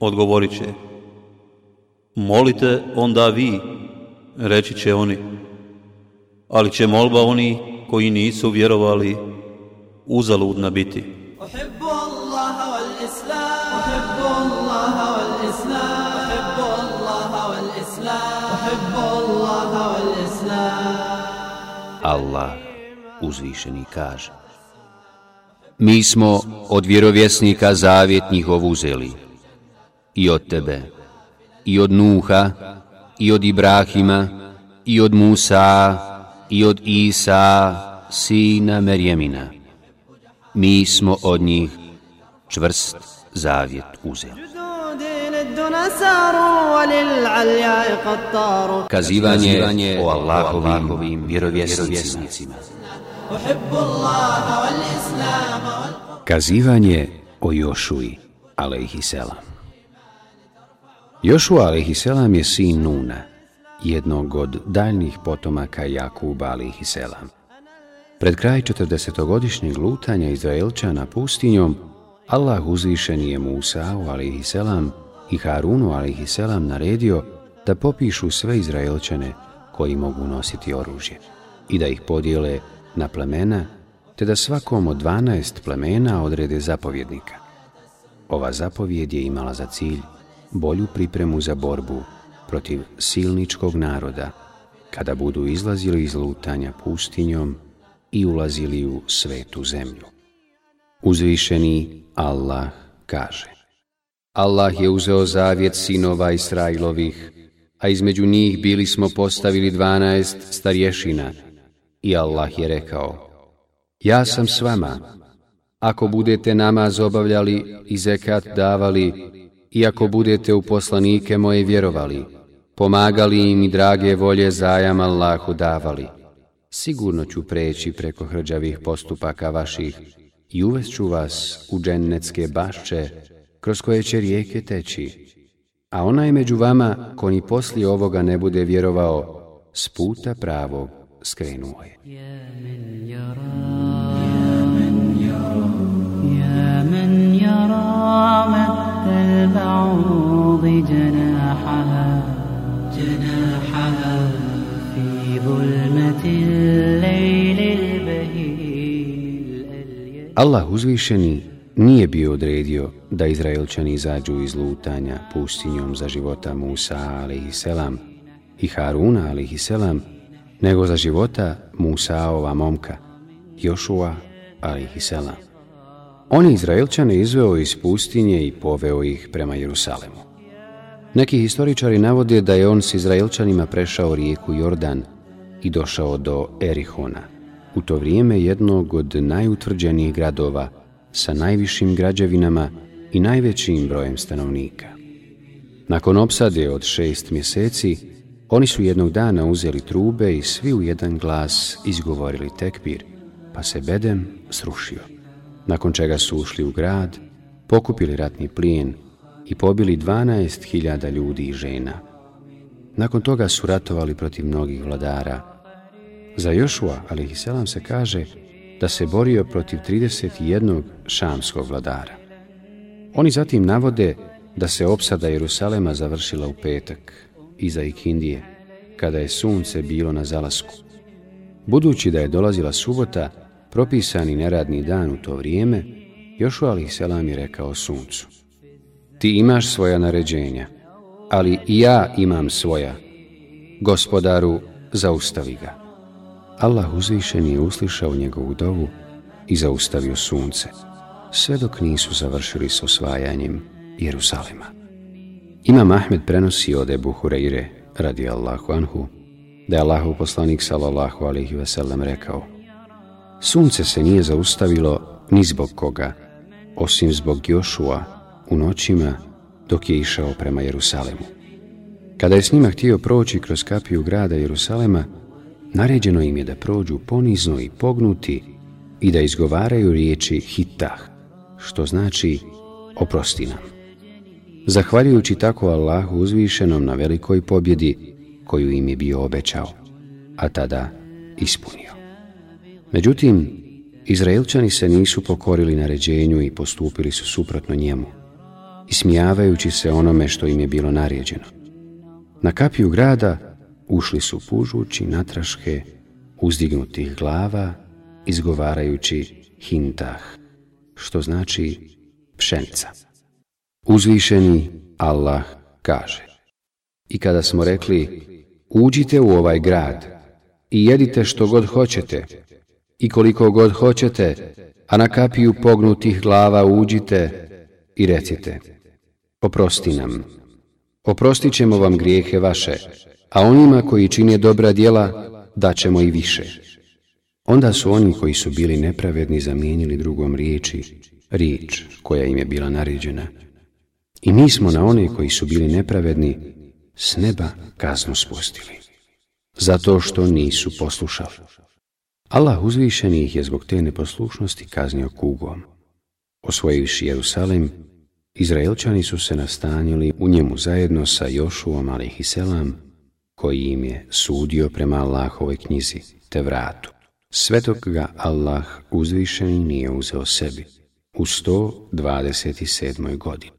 odgovorit će. Molite onda vi, reći će oni. Ali će molba oni koji nisu vjerovali uzaludna biti. Allah uzvišeni kaže Mi smo od vjerovjesnika zavjet njihov uzeli i od tebe, i od Nuha, i od Ibrahima, i od Musa, i od Isa, sina Merjemina. Mi smo od njih čvrst zavjet uzeli. Kazivanje o Allahovim vjerovjesnicima. Kazivanje o Jošuji, alaihi selam. Jošua alihiselam je sin Nuna, jednog od daljnih potomaka Jakuba alihiselam. Pred kraj 40-godišnjeg lutanja Izraelčana pustinjom, Allah uzvišen je Musa alihiselam i Harunu alihiselam naredio da popišu sve Izraelčane koji mogu nositi oružje i da ih podijele na plemena te da svakom od 12 plemena odrede zapovjednika. Ova zapovjed je imala za cilj bolju pripremu za borbu protiv silničkog naroda kada budu izlazili iz lutanja pustinjom i ulazili u svetu zemlju. Uzvišeni Allah kaže Allah je uzeo zavjet sinova Israilovih, a između njih bili smo postavili dvanaest starješina i Allah je rekao Ja sam s vama, ako budete namaz obavljali i zekat davali, iako budete u poslanike moje vjerovali, pomagali im i drage volje zajam Allahu davali. Sigurno ću preći preko hrđavih postupaka vaših i uvesću vas u džennetske bašče kroz koje će rijeke teći. A onaj među vama, ko ni posli ovoga ne bude vjerovao, s puta pravog skrenuo je. Allah uzvišeni nije bio odredio da Izraelčani izađu iz lutanja pustinjom za života Musa alihi selam i Haruna alihi selam, nego za života Musaova momka, Jošua alihi selam. On je Izraelčane izveo iz pustinje i poveo ih prema Jerusalemu. Neki historičari navode da je on s Izraelčanima prešao rijeku Jordan i došao do Erihona – u to vrijeme jednog od najutvrđenijih gradova sa najvišim građevinama i najvećim brojem stanovnika. Nakon opsade od šest mjeseci, oni su jednog dana uzeli trube i svi u jedan glas izgovorili tekbir, pa se bedem srušio. Nakon čega su ušli u grad, pokupili ratni plijen i pobili 12.000 ljudi i žena. Nakon toga su ratovali protiv mnogih vladara, Za Jošua, ali i selam se kaže, da se borio protiv 31. šamskog vladara. Oni zatim navode da se opsada Jerusalema završila u petak, iza Ikindije, kada je sunce bilo na zalasku. Budući da je dolazila subota, propisani neradni dan u to vrijeme, Jošua ali selam je rekao suncu. Ti imaš svoja naređenja, ali i ja imam svoja. Gospodaru, zaustavi ga. Allah uzvišen je uslišao njegovu dovu i zaustavio sunce, sve dok nisu završili s osvajanjem Jerusalima. Imam Ahmed prenosi od Ebu Hureyre, radi Allahu Anhu, da je Allahu poslanik sallallahu alihi veselam rekao Sunce se nije zaustavilo ni zbog koga, osim zbog Jošua u noćima dok je išao prema Jerusalemu. Kada je s njima htio proći kroz kapiju grada Jerusalema, naređeno im je da prođu ponizno i pognuti i da izgovaraju riječi hitah, što znači oprosti nam. Zahvaljujući tako Allahu uzvišenom na velikoj pobjedi koju im je bio obećao, a tada ispunio. Međutim, Izraelčani se nisu pokorili naređenju i postupili su suprotno njemu, ismijavajući se onome što im je bilo naređeno. Na kapiju grada, ušli su pužući natraške, uzdignutih glava, izgovarajući hintah, što znači pšenca. Uzvišeni Allah kaže I kada smo rekli, uđite u ovaj grad i jedite što god hoćete i koliko god hoćete, a na kapiju pognutih glava uđite i recite, oprosti nam, oprostit ćemo vam grijehe vaše, a onima koji čine dobra djela daćemo i više. Onda su oni koji su bili nepravedni zamijenili drugom riječi, rič koja im je bila naređena. I mi smo na one koji su bili nepravedni s neba kasno spustili, zato što nisu poslušali. Allah uzvišeni ih je zbog te neposlušnosti kaznio kugom. Osvojivši Jerusalim, Izraelčani su se nastanjili u njemu zajedno sa Jošuom alaihi selam, koji im je sudio prema Allahovoj knjizi, te vratu. Sve dok ga Allah uzvišen nije uzeo sebi, u 127. godini.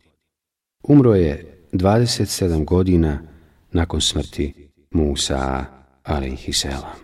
Umro je 27 godina nakon smrti Musa, ali ih i selam.